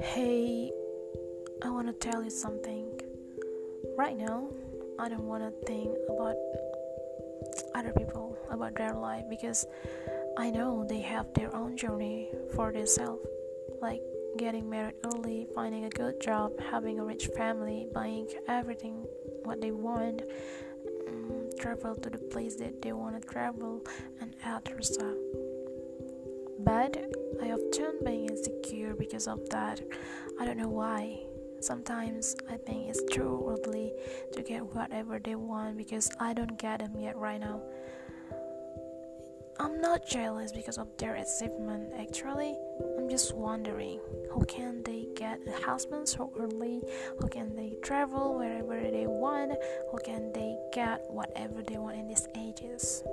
Hey, I want to tell you something. Right now, I don't want to think about other people, about their life, because I know they have their own journey for themselves, like getting married early, finding a good job, having a rich family, buying everything what they want, travel to the place that they want to travel, and other stuff. But I often being insecure because of that. I don't know why. Sometimes I think it's too early to get whatever they want because I don't get them yet right now. I'm not jealous because of their achievement actually. I'm just wondering how can they get a husband so early? How can they travel wherever they want? How can they get whatever they want in these ages?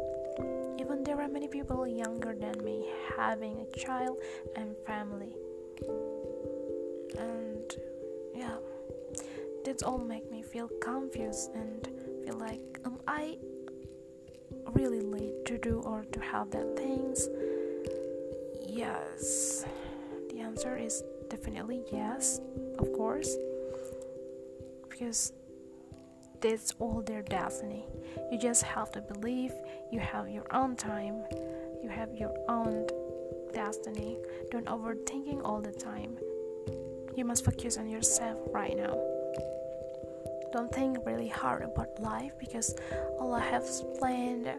Even there are many people younger than me having a child and family. And yeah, that's all make me feel confused and feel like am I really late to do or to have that things? Yes. The answer is definitely yes, of course. Because that's all their destiny. You just have to believe you have your own time, you have your own destiny. Don't overthinking all the time. You must focus on yourself right now. Don't think really hard about life because Allah has planned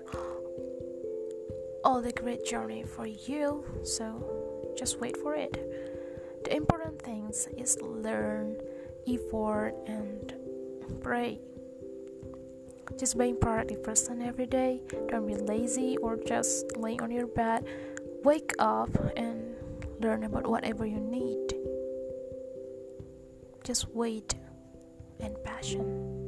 all the great journey for you. So just wait for it. The important things is learn, effort, and pray. Just being productive person every day. Don't be lazy or just lay on your bed. Wake up and learn about whatever you need. Just wait and passion.